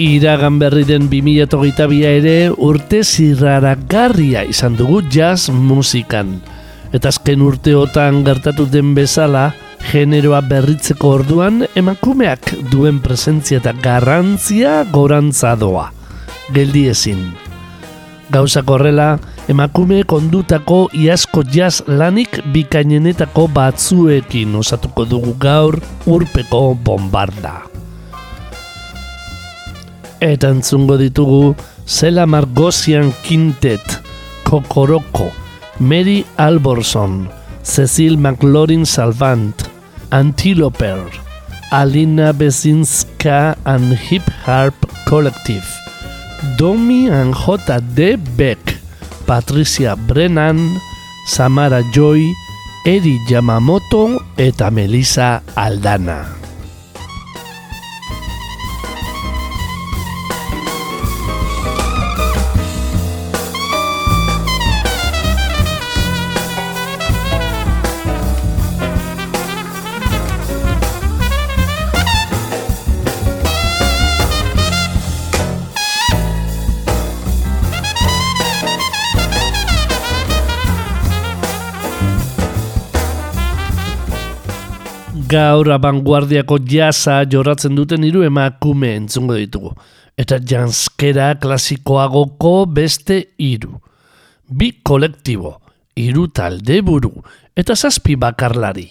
Iragan berri den 2008 ere urte zirraragarria izan dugu jazz musikan. Eta azken urteotan gertatu den bezala, generoa berritzeko orduan emakumeak duen presentzia eta garrantzia gorantza doa. Geldi ezin. Gauza korrela, emakume kondutako iazko jazz lanik bikainenetako batzuekin osatuko dugu gaur urpeko bombarda. Eta entzungo ditugu Zela Margosian Quintet, Kokoroko, Mary Alborson, Cecil McLaurin Salvant, Antiloper, Alina Bezinska and Hip Harp Collective, Domi and J.D. Beck, Patricia Brennan, Samara Joy, Eri Yamamoto eta Melissa Aldana. Gaur abanguardiako jasa jorratzen duten hiru emakume entzungo ditugu. Eta janskera klasikoagoko beste hiru. Bi kolektibo, hiru talde buru, eta zazpi bakarlari.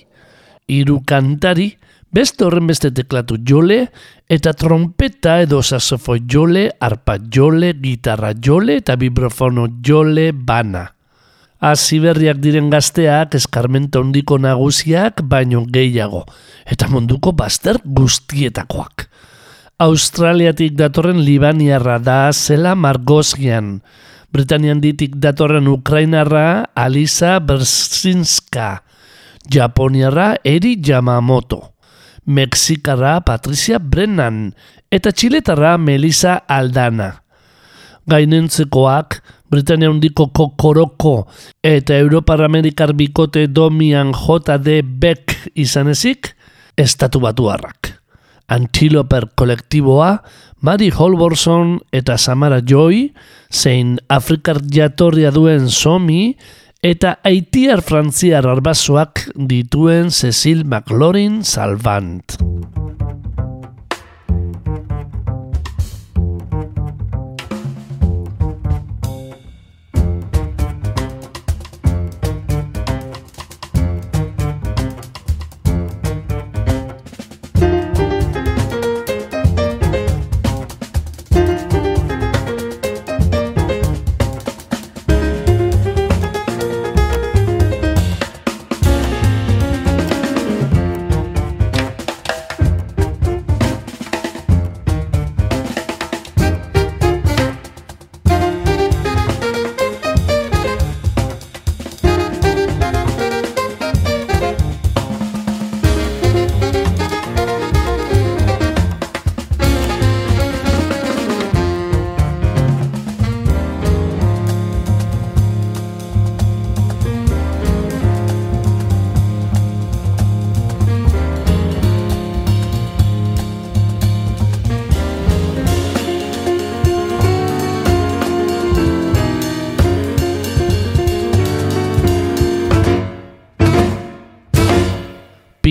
Hiru kantari, beste horren beste teklatu jole, eta trompeta edo sasofo jole, arpa jole, gitarra jole, eta vibrofono jole bana. Aziberriak diren gazteak eskarmenta hondiko nagusiak baino gehiago, eta munduko bazter guztietakoak. Australiatik datorren Libaniarra da zela Margosgian, Britanian ditik datorren Ukrainarra Alisa Bersinska, Japoniarra Eri Yamamoto, Mexikarra Patricia Brennan, eta Txiletarra Melissa Aldana. Gainentzekoak, Britania hundiko kokoroko eta Europar Amerikar bikote domian J.D. Beck izan ezik, estatu batu harrak. Antiloper kolektiboa, Mari Holborson eta Samara Joy, zein Afrikar jatorria duen Somi, eta Haitiar Frantziar arbazoak dituen Cecil McLaurin Salvant.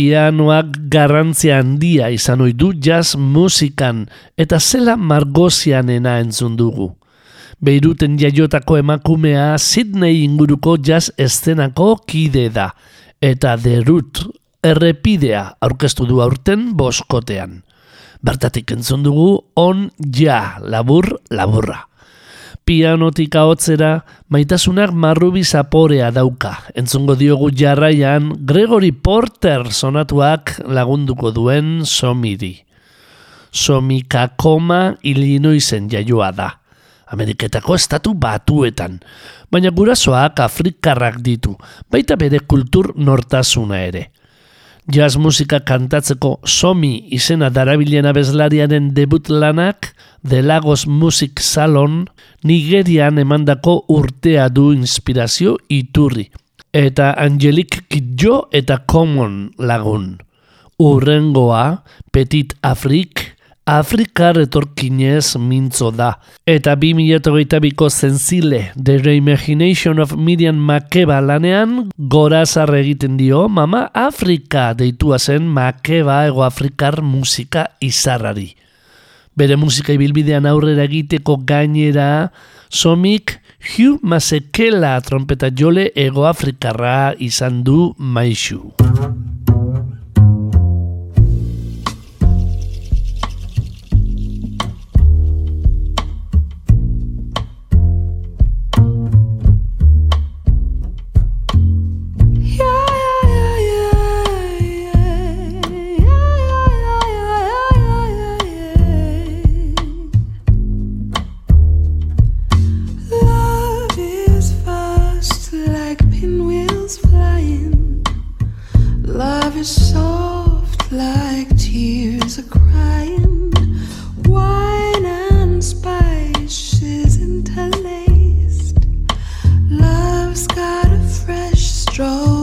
Pianoak garrantzia handia izan ohi du jazz musikan eta zela margozianena entzun dugu. Beiruten jaiotako emakumea Sydney inguruko jazz eszenako kide da eta derut errepidea aurkeztu du aurten boskotean. Bertatik entzun dugu on ja labur laburra. Pianotik ahotzera, maitasunak marrubi zaporea dauka. Entzungo diogu jarraian, Gregory Porter sonatuak lagunduko duen somiri. Somikakoma Illinoisen jaioa da. Ameriketako estatu batuetan, baina gurasoak afrikarrak ditu, baita bere kultur nortasuna ere. Jazz musika kantatzeko Somi izena darabilen abezlariaren debut lanak The Lagos Music Salon Nigerian emandako urtea du inspirazio iturri. Eta Angelique Kidjo eta Common lagun. Urrengoa Petit Afrik Afrikar etorkinez mintzo da. Eta 2008ko zenzile The Reimagination of Miriam Makeba lanean gorazar egiten dio mama Afrika deitua zen Makeba ego Afrikar musika izarrari. Bere musika ibilbidean aurrera egiteko gainera somik Hugh Masekela trompeta jole ego Afrikarra izan du stroll.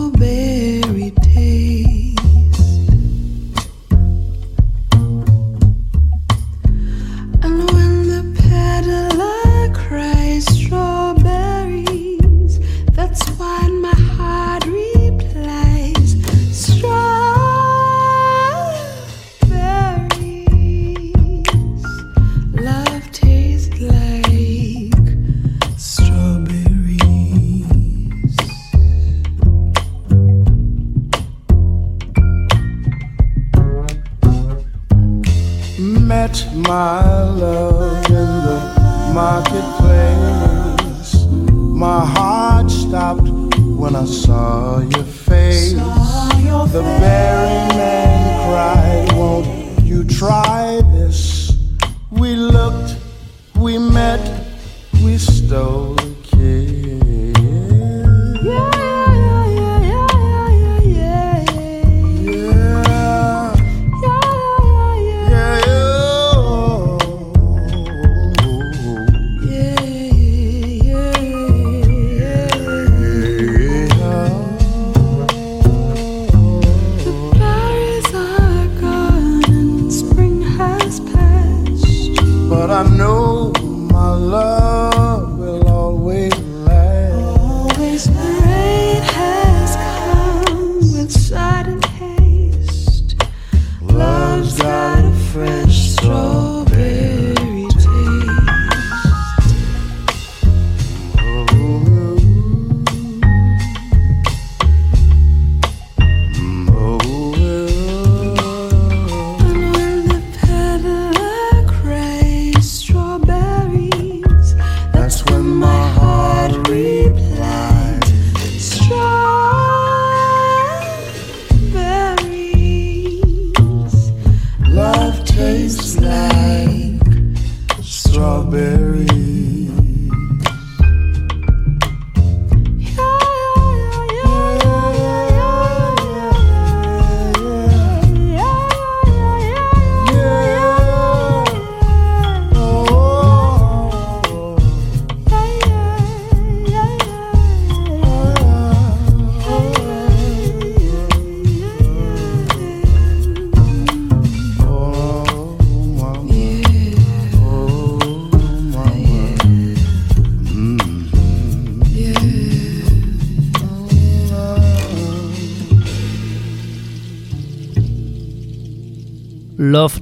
met my love in the marketplace. My heart stopped when I saw your face. The very man cried, Won't you try this? We looked, we met, we stole a kiss.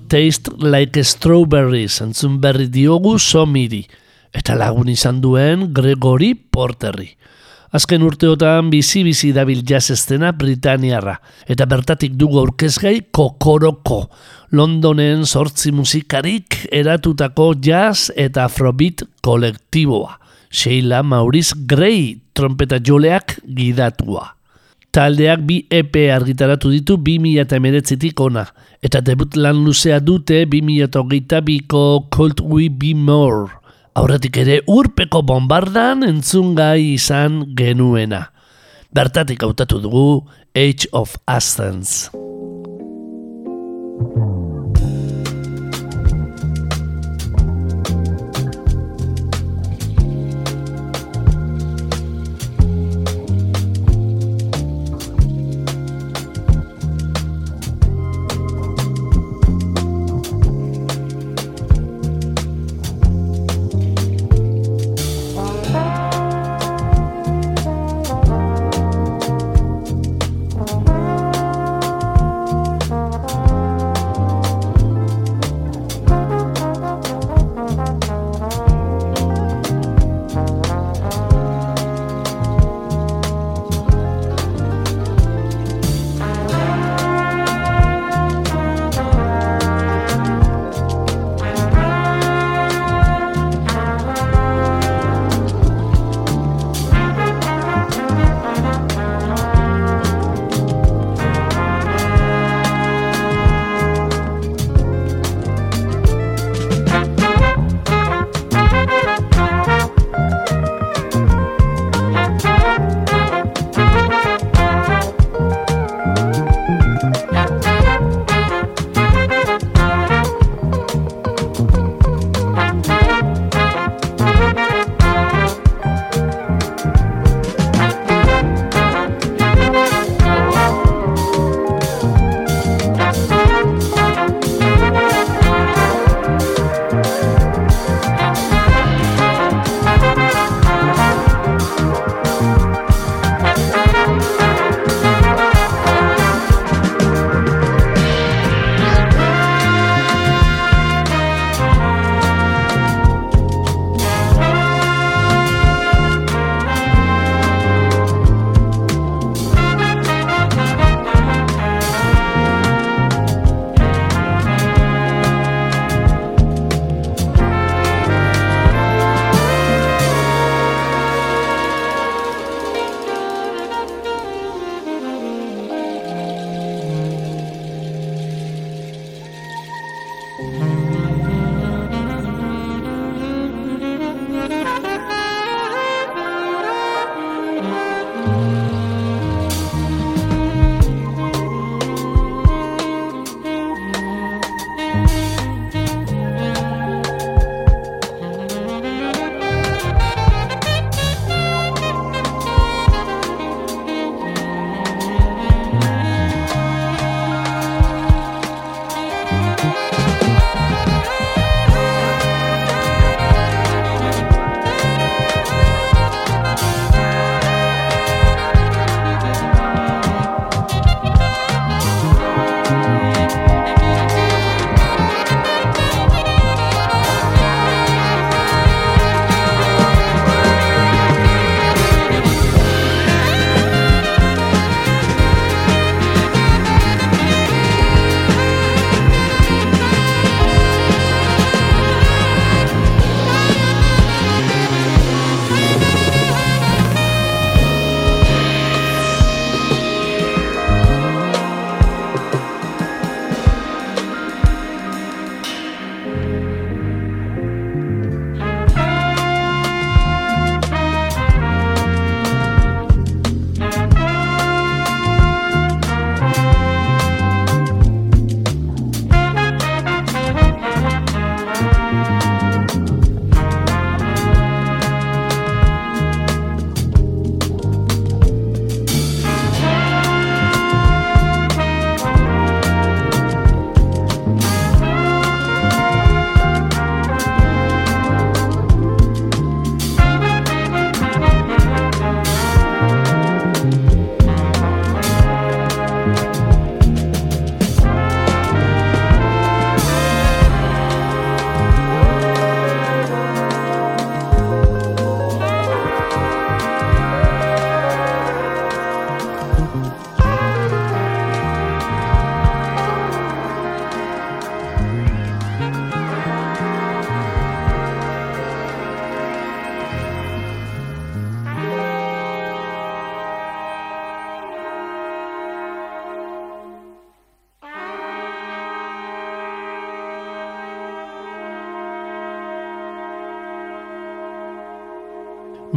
Taste Like Strawberries entzun berri diogu somiri, eta lagun izan duen Gregory Porterri. Azken urteotan bizi-bizi dabil jazz estena Britaniarra, eta bertatik dugu aurkezgai Kokoroko, Londonen sortzi musikarik eratutako jazz eta afrobeat kolektiboa. Sheila Maurice Gray trompeta joleak gidatua. Taldeak bi EP argitaratu ditu 2008tik ona, eta debut lan luzea dute 2008ko Cold We Be More. Aurretik ere urpeko bombardan entzungai izan genuena. Bertatik hautatu dugu Age of Athens.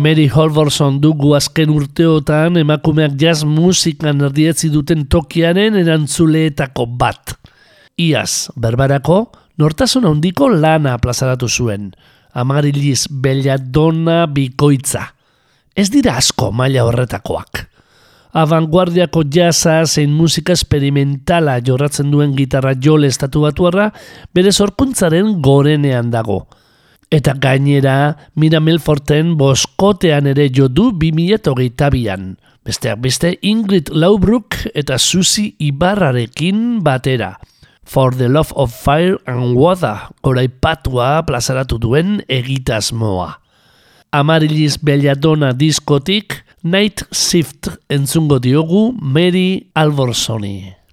Mary Holvorson dugu azken urteotan emakumeak jazz musikan erdietzi duten tokiaren erantzuleetako bat. Iaz, berbarako, nortasun handiko lana plazaratu zuen. Amariliz belladona bikoitza. Ez dira asko maila horretakoak. Avanguardiako jazza zein musika esperimentala jorratzen duen gitarra jole estatu batuarra, bere zorkuntzaren gorenean dago. Eta gainera, Mira Melforten boskotean ere jo du 2008an. Besteak beste Ingrid Laubrook eta Susi Ibarrarekin batera. For the Love of Fire and Water, orai patua plazaratu duen egitasmoa. Amariliz Belladona diskotik, Night Shift entzungo diogu Mary Alvorsoni.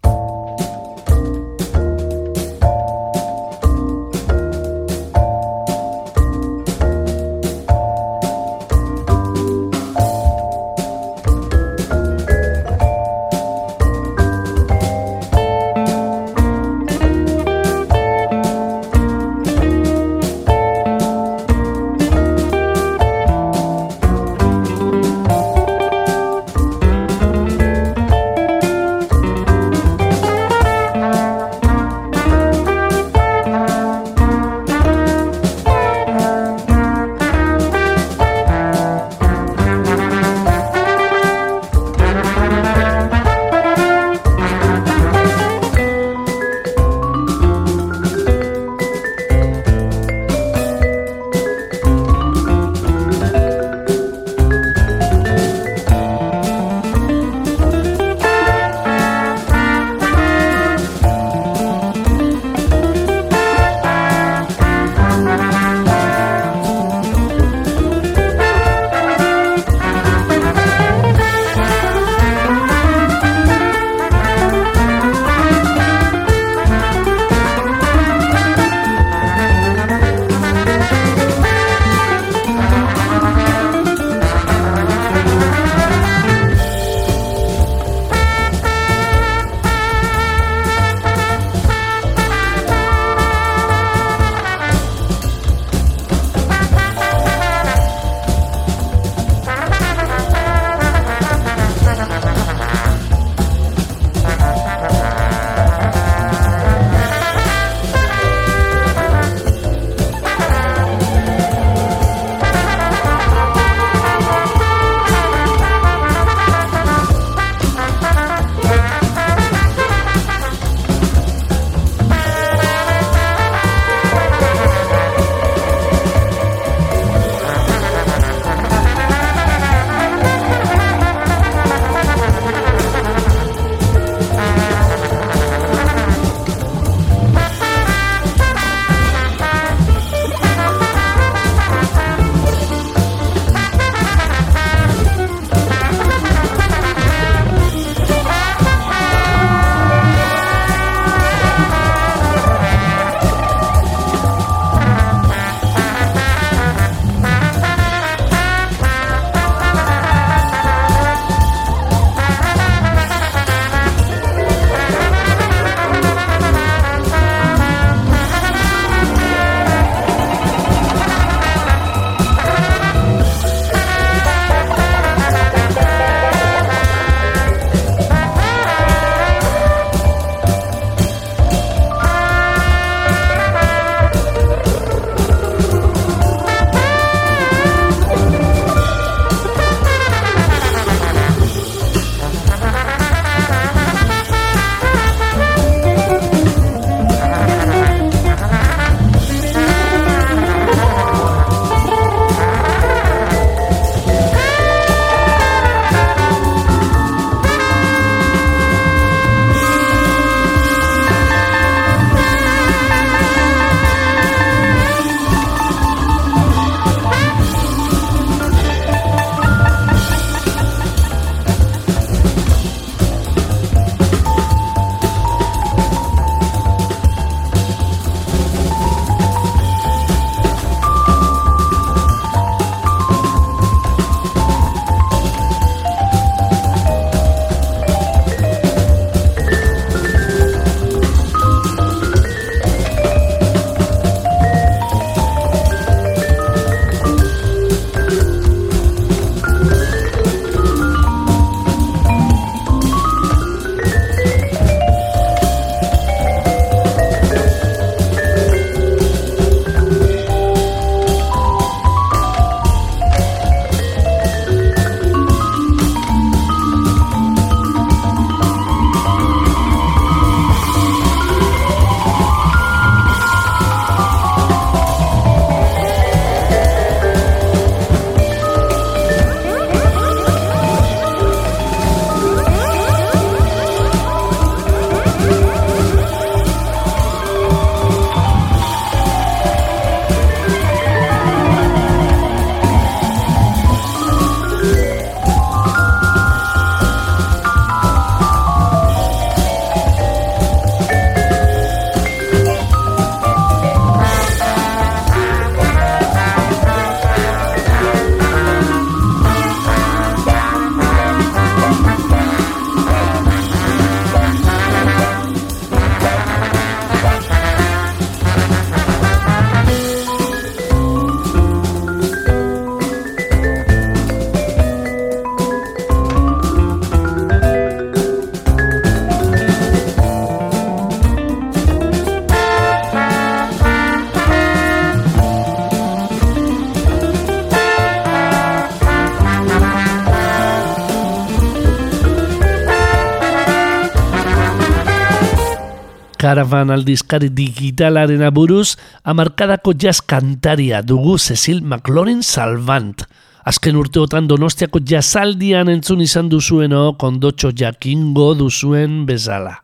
Caravan aldizkari digitalaren aburuz, amarkadako jazz kantaria dugu Cecil McLaurin Salvant. Azken urteotan donostiako jazaldian entzun izan duzueno kondotxo jakingo duzuen bezala.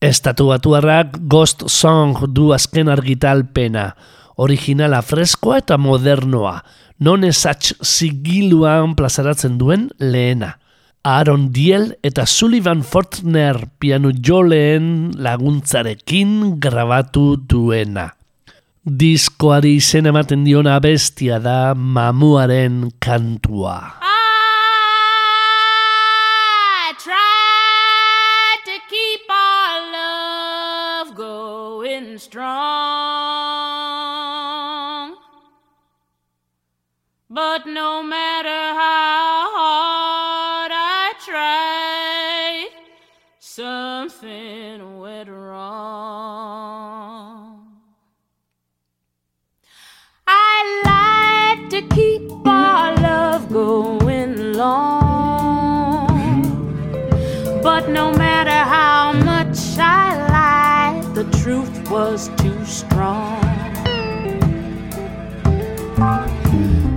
Estatu batuarrak Ghost Song du azken argitalpena, originala freskoa eta modernoa, non esatx zigiluan plazaratzen duen lehena. Aaron Diel eta Sullivan Fortner piano joleen laguntzarekin grabatu duena. Diskoari izen ematen diona bestia da mamuaren kantua. I tried to keep our love going strong. But no matter how no matter how much I lied, the truth was too strong.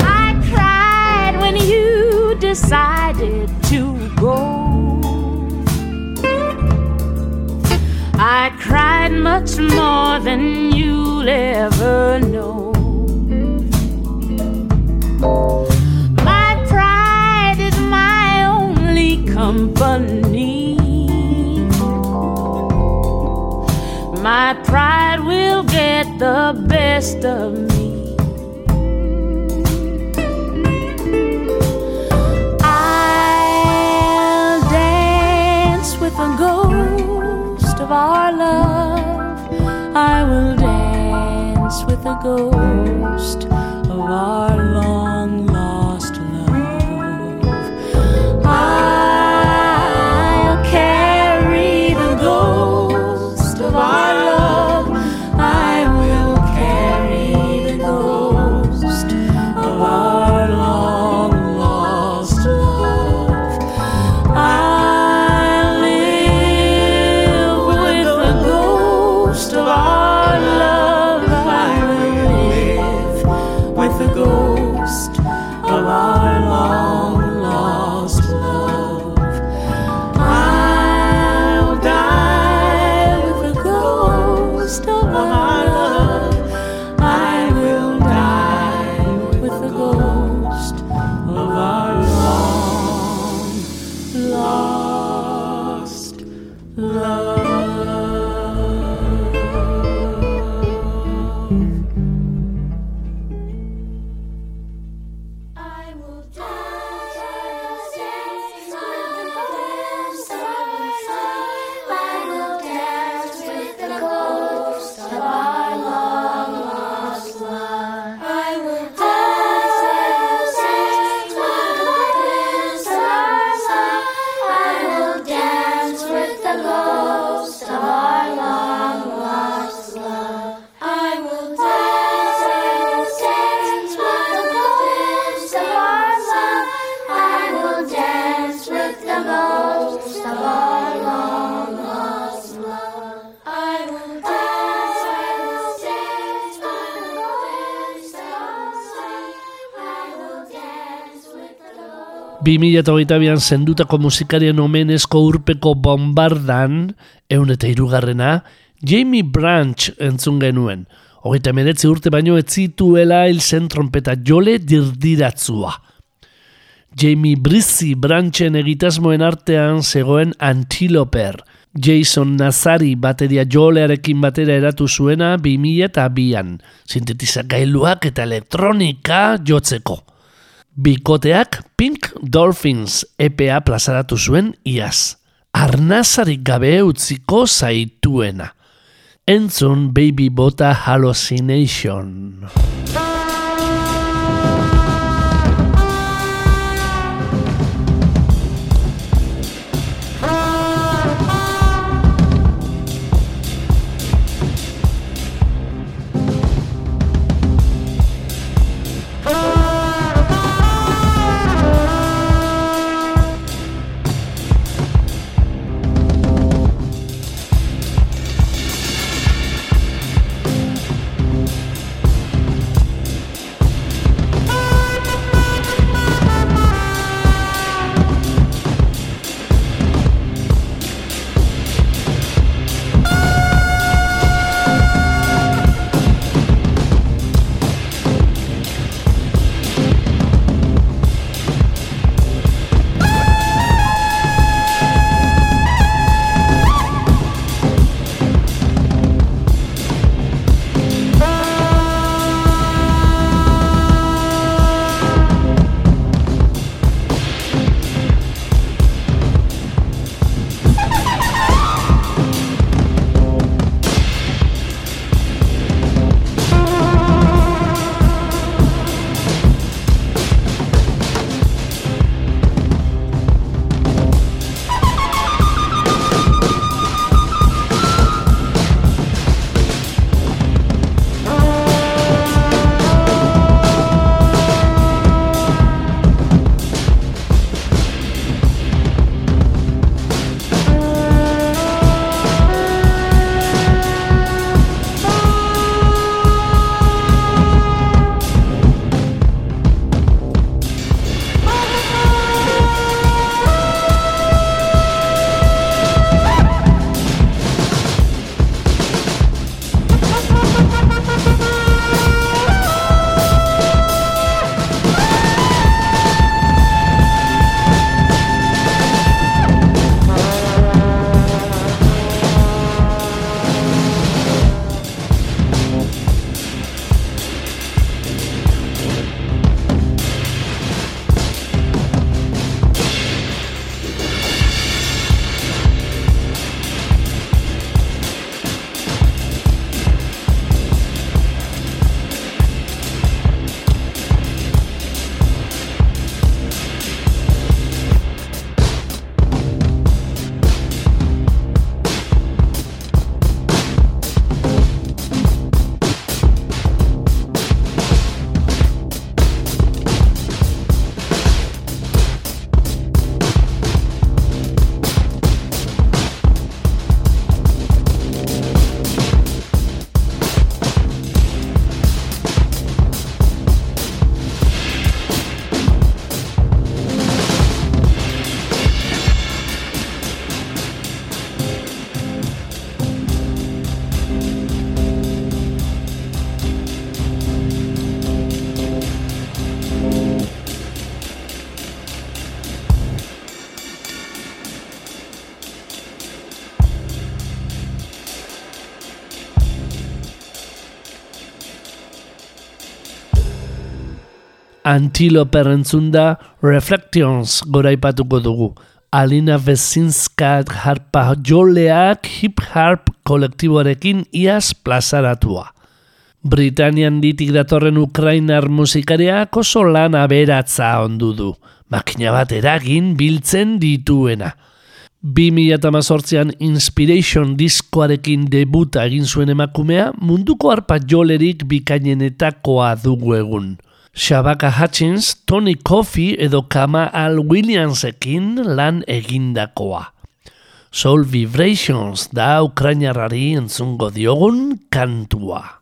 I cried when you decided to go. I cried much more than you'll ever know. My pride is my only company. My pride will get the best of me. I'll dance with the ghost of our love. I will dance with the ghost of our long 2008an zendutako musikarien omenezko urpeko bombardan, eun eta irugarrena, Jamie Branch entzun genuen. Hogeita meretzi urte baino ez zituela hil zen trompeta jole dirdiratzua. Jamie Brizzi Branchen egitasmoen artean zegoen Antiloper. Jason Nazari bateria jolearekin batera eratu zuena 2000 eta bian, sintetizagailuak eta elektronika jotzeko. Bikoteak Pink Dolphins EPA plazaratu zuen iaz. Arnazarik gabe utziko zaituena. Entzun Baby Bota Hallucination. Antiloper entzunda Reflections goraipatuko dugu. Alina Vezinska harpa joleak hip harp kolektiboarekin iaz plazaratua. Britanian ditik datorren Ukrainar musikariak oso lan aberatza ondu du. Makina bat eragin biltzen dituena. 2018an Inspiration diskoarekin debuta egin zuen emakumea munduko harpa jolerik bikainenetakoa dugu egun. Shabaka Hutchins, Tony Coffey edo Kama Al Williamsekin lan egindakoa. Soul Vibrations da Ukrainarrari entzungo diogun kantua.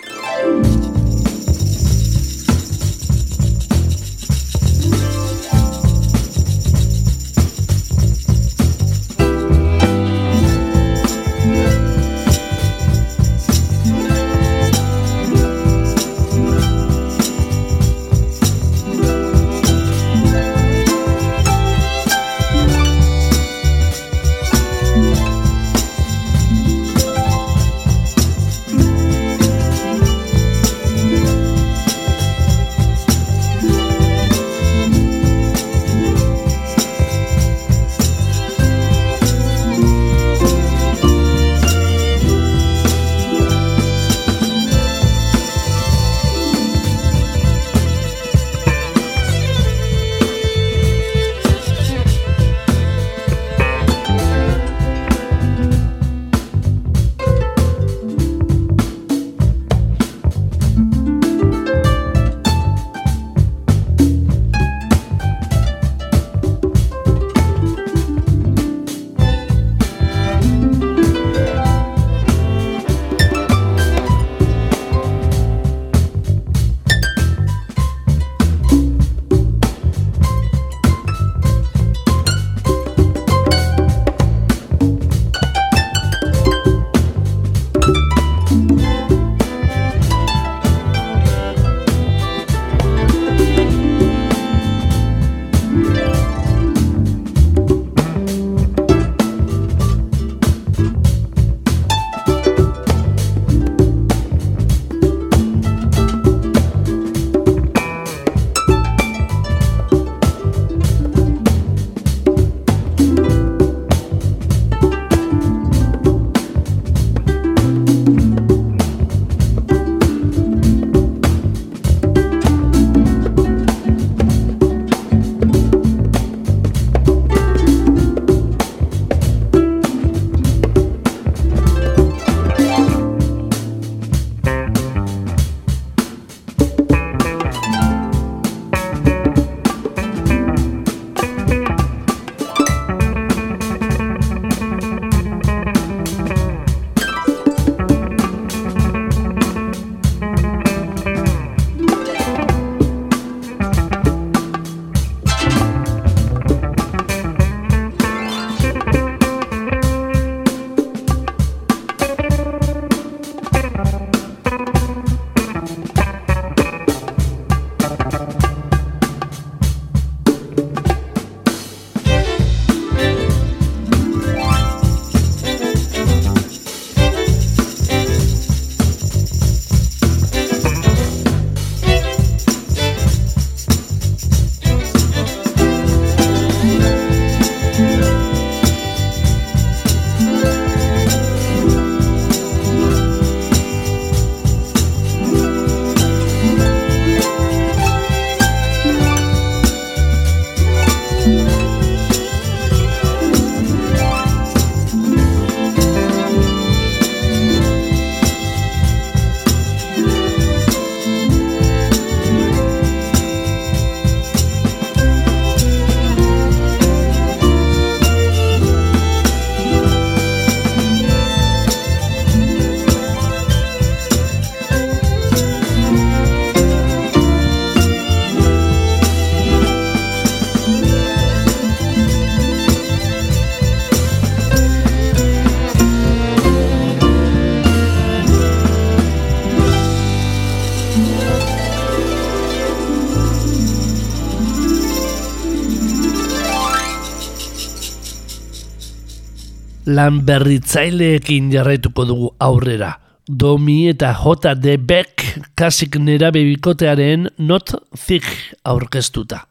Lan berritzaileekin jarraituko dugu aurrera. Domi eta J.D. Beck kasik nerabe bikotearen Not Thick aurkeztuta.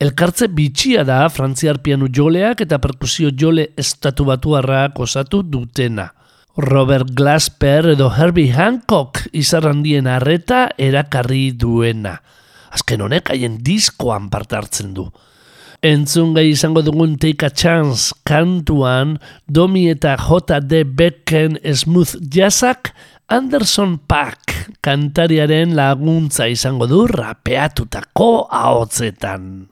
Elkartze bitxia da frantziar pianu joleak eta perkusio jole estatu batuarrak osatu dutena. Robert Glasper edo Herbie Hancock izarrandien arreta erakarri duena. Azken honek haien diskoan parte hartzen du. Entzun gai izango dugun Take a Chance kantuan Domi eta J.D. Becken Smooth Jazzak Anderson Paak kantariaren laguntza izango du rapeatutako ahotzetan.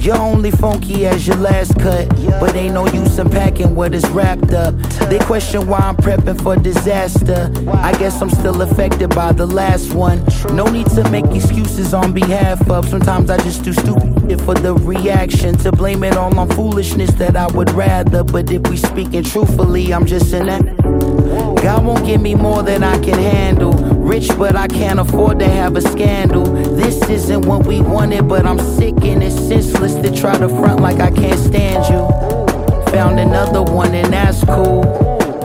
You're only funky as your last cut, but ain't no use unpacking what is wrapped up. They question why I'm prepping for disaster. I guess I'm still affected by the last one. No need to make excuses on behalf of. Sometimes I just do stupid for the reaction to blame it all on foolishness that I would rather. But if we speaking truthfully, I'm just an act. God won't give me more than I can handle. Rich, but I can't afford to have a scandal. This isn't what we wanted, but I'm sick and it's senseless to try to front like I can't stand you. Found another one, and that's cool.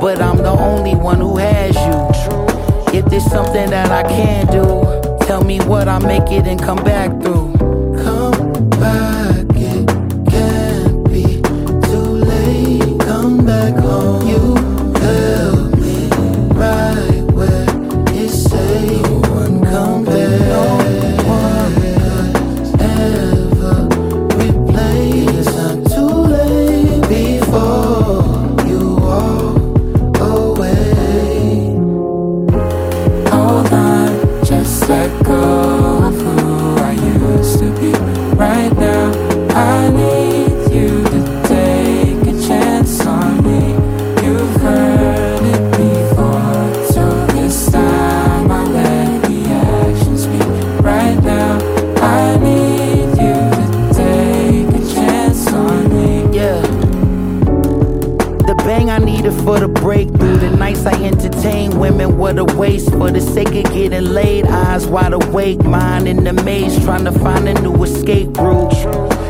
But I'm the only one who has you. If there's something that I can do, tell me what I make it and come back through. go. Trying to find a new escape route.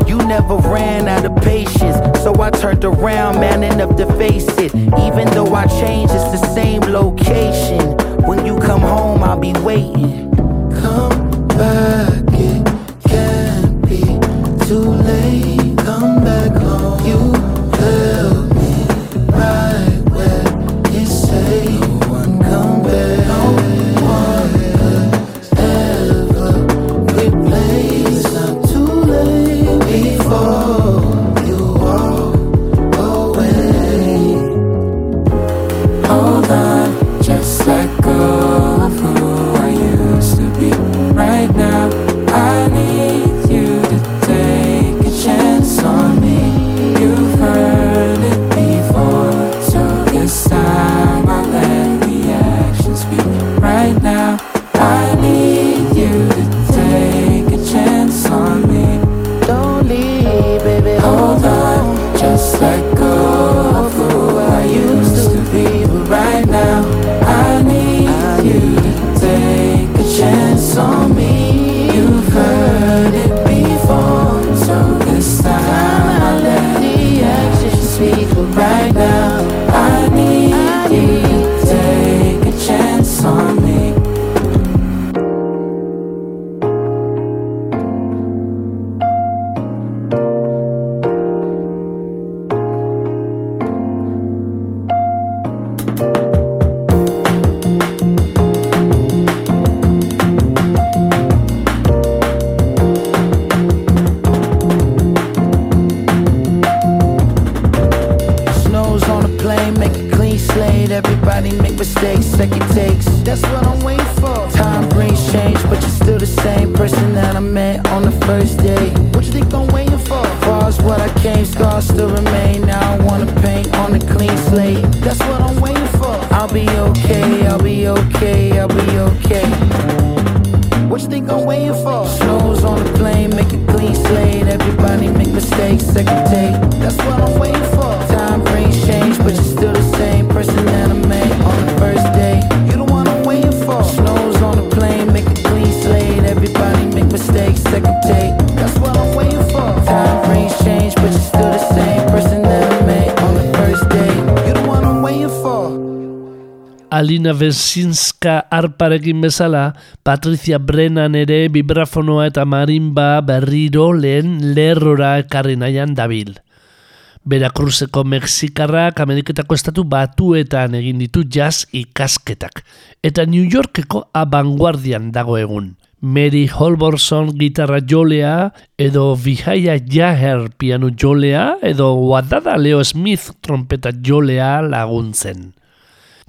You never ran out of patience, so I turned around, man enough to face it. Even though I changed, it's the same location. When you come home, I'll be waiting. What I came, scars still remain. Now Alina Vesinska arparekin bezala, Patricia Brennan ere vibrafonoa eta marimba berriro lehen lerrora ekarri nahian dabil. Berakruzeko Mexikarrak Ameriketako estatu batuetan egin ditu jazz ikasketak. Eta New Yorkeko abanguardian dago egun. Mary Holborson gitarra jolea, edo Vihaya Jaher piano jolea, edo Wadada Leo Smith trompeta jolea laguntzen.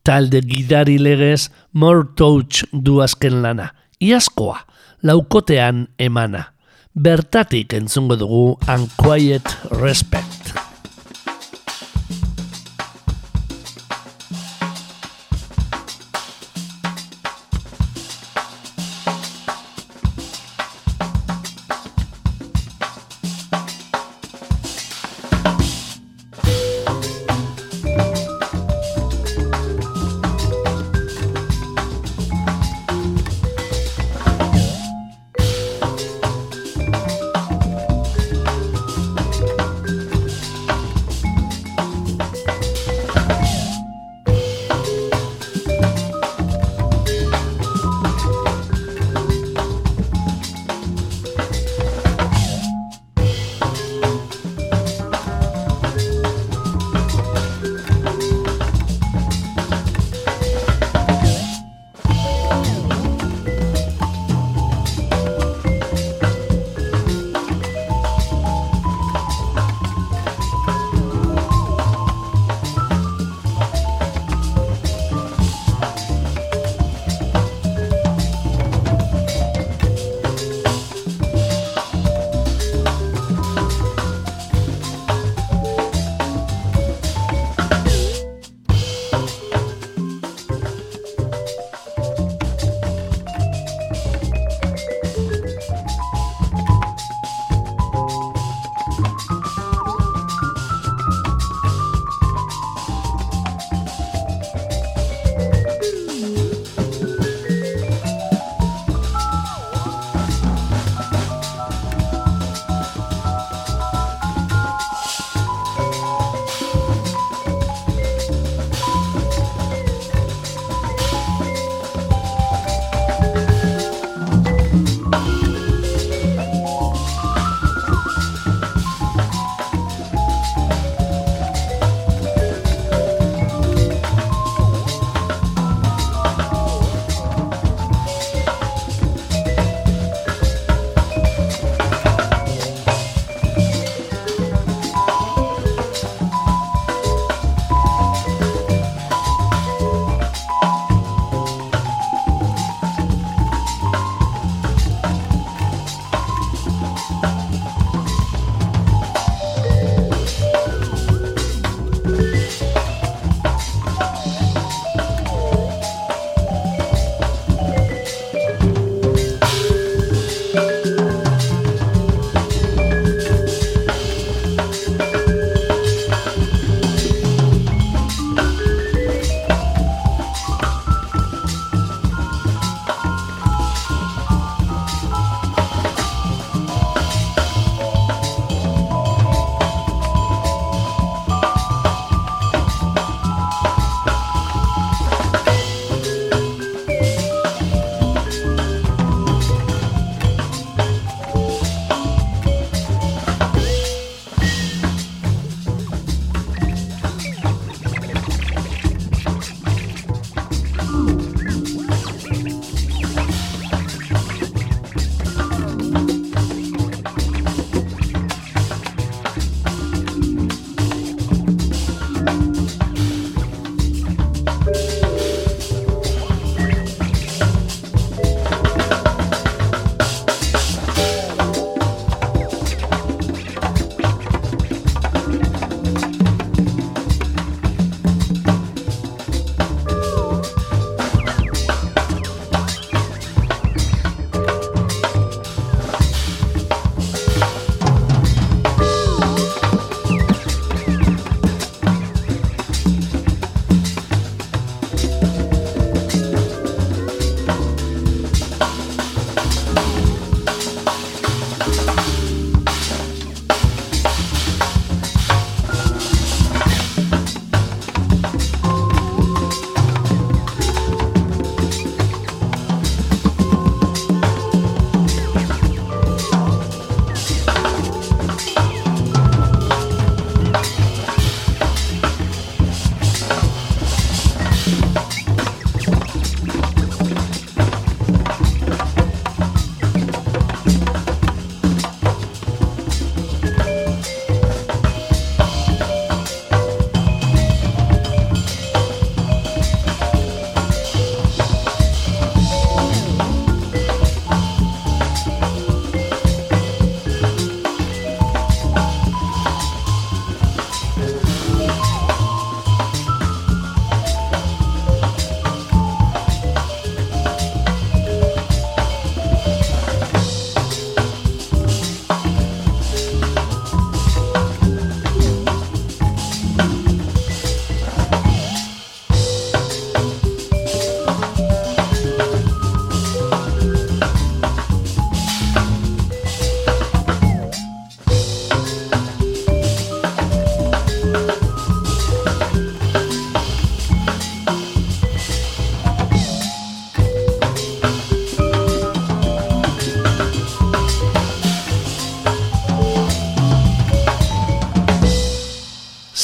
Talde gidari legez More Touch du azken lana. Iazkoa, laukotean emana. Bertatik entzungo dugu Unquiet Respect.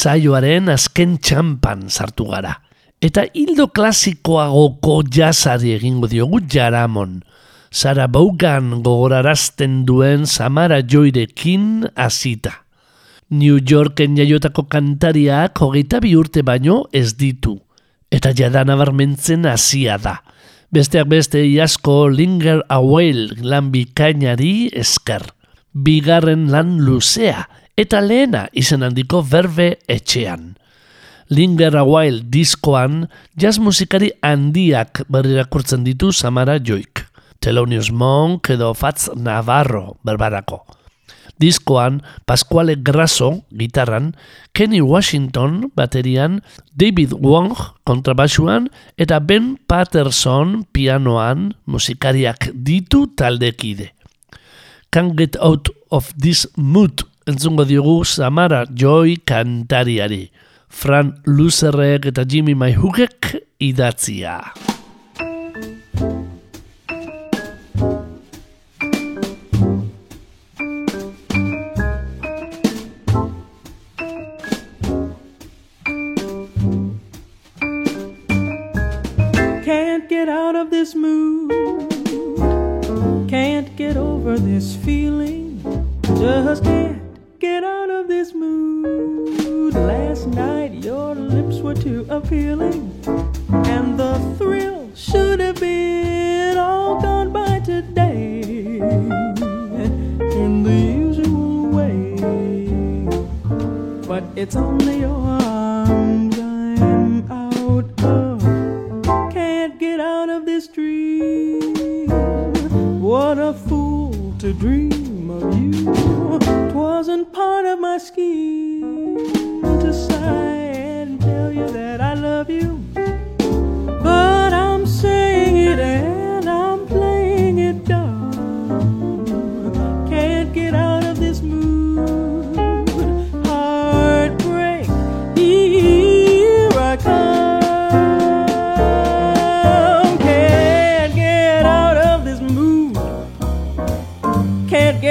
Zaioaren azken txampan sartu gara. Eta hildo klasikoagoko jazari egingo diogu jaramon. Sara Baugan gogorarazten duen Samara Joirekin hasita. New Yorken jaiotako kantariak hogeita bi urte baino ez ditu. Eta jada nabarmentzen hasia da. Besteak beste iasko Linger a Whale lan bikainari esker. Bigarren lan luzea eta lehena izen handiko berbe etxean. Linger a While diskoan jazz musikari handiak berrirakurtzen ditu Samara Joik. Thelonious Monk edo Fats Navarro berbarako. Diskoan Pasquale Grasso gitarran, Kenny Washington baterian, David Wong kontrabasuan eta Ben Patterson pianoan musikariak ditu taldekide. Can't get out of this mood entzungo diogu Samara Joy kantariari. Fran Luzerrek eta Jimmy Maihugek idatzia. Can't get out of this mood. Can't get over this feeling. Just can't get out of this mood. Last night your lips were too appealing. And the thrill should have been all gone by today. In the usual way. But it's only your arms I'm out of can't get out of this dream. What a fool to dream of you. Twasn't part of my scheme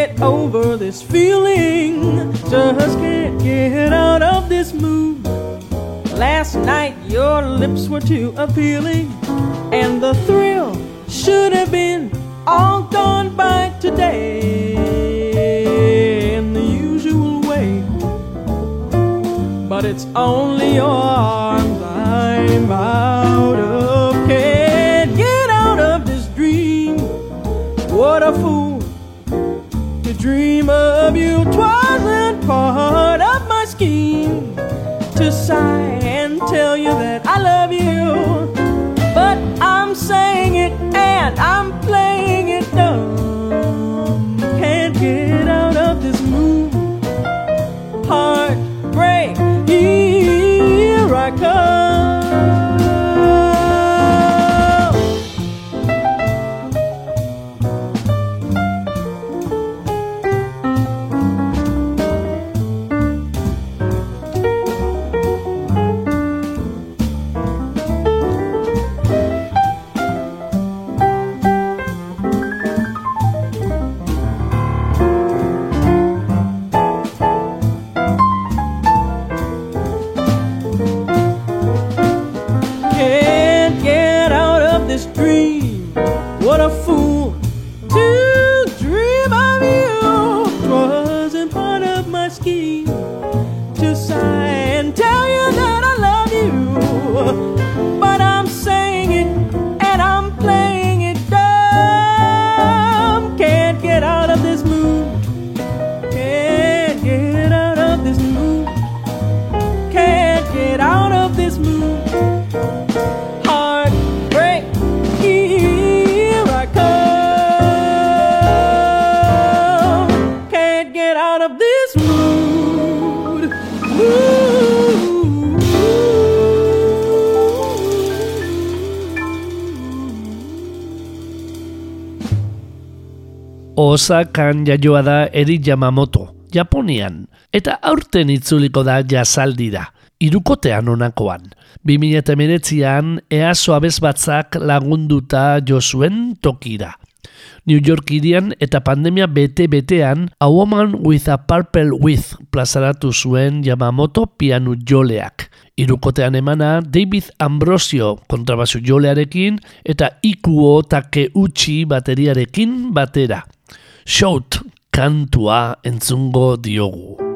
get over this feeling. Just can't get out of this mood. Last night your lips were too appealing, and the thrill should have been all gone by today in the usual way. But it's only your arms I'm out part of my scheme to sigh and tell you that I love you. But I'm saying it and I'm Osakan jaioa da Eri Yamamoto, Japonian, eta aurten itzuliko da jazaldira, irukotean onakoan. 2008an EASO abez batzak lagunduta jo zuen tokira. New York irian eta pandemia bete-betean A Woman with a Purple With plazaratu zuen Yamamoto pianu joleak. Irukotean emana David Ambrosio kontrabasu jolearekin eta Ikuo Takeuchi bateriarekin batera. Shout kantua entzungo diogu.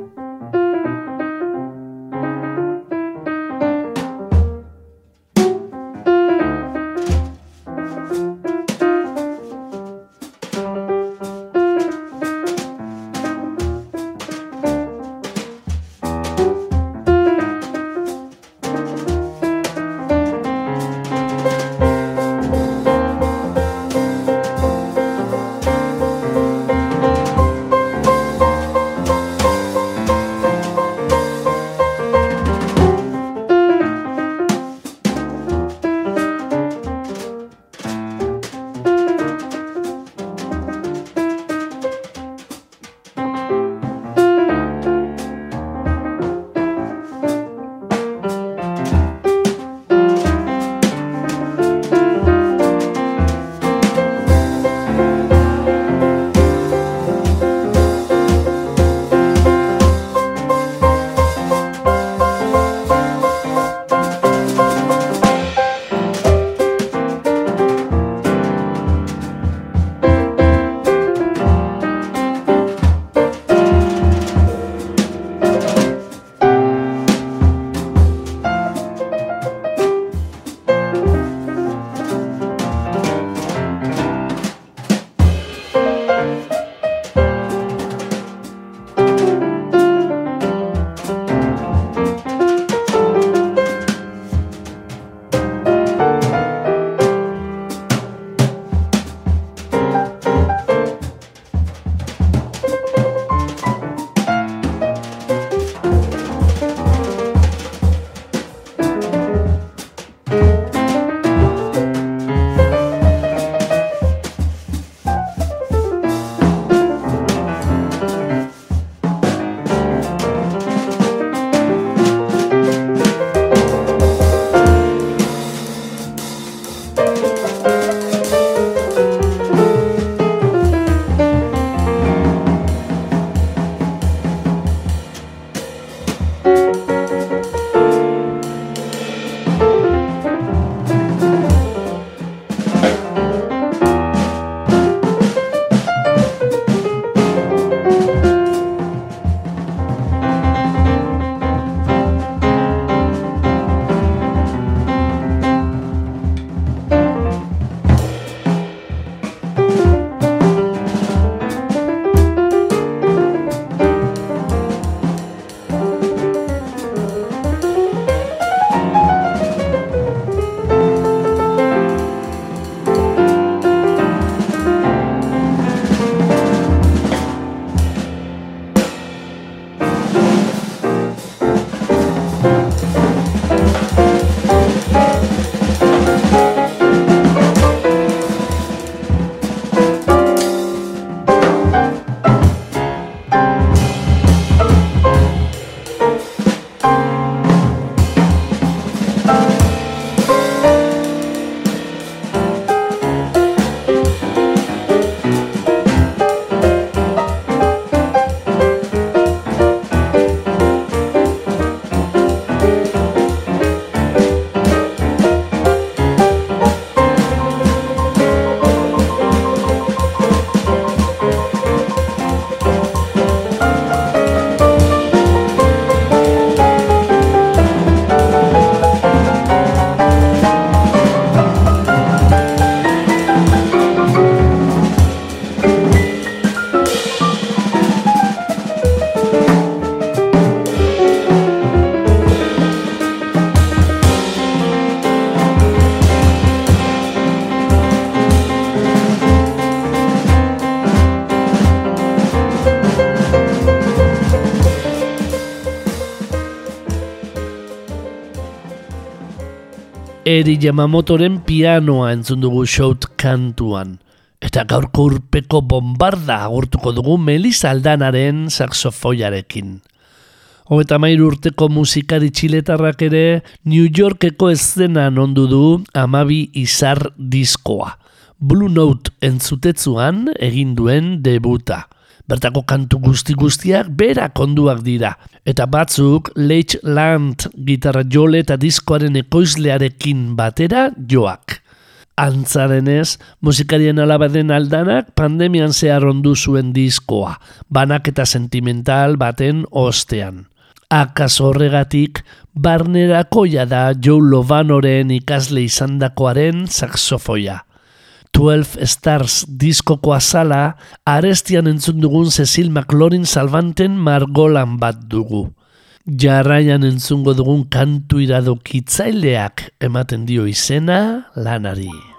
Eri Yamamotoren pianoa entzun dugu shout kantuan. Eta gaurko urpeko bombarda agurtuko dugu Melisa Aldanaren saxofoiarekin. Hogeta mairu urteko musikari txiletarrak ere New Yorkeko eszenan ondu du amabi izar diskoa. Blue Note entzutetzuan egin duen debuta. Bertako kantu guzti guztiak berak onduak dira. Eta batzuk Leitch Land gitarra jole eta diskoaren ekoizlearekin batera joak. Antzarenez, musikarien alabaden aldanak pandemian zehar ondu zuen diskoa, banak eta sentimental baten ostean. Akas horregatik, barnerakoia da Joe Lovanoren ikasle izandakoaren saxofoia. 12 Stars diskoko azala, arestian entzun dugun Cecil McLaurin salvanten margolan bat dugu. Jarraian entzungo dugun kantu iradokitzaileak ematen dio izena lanari.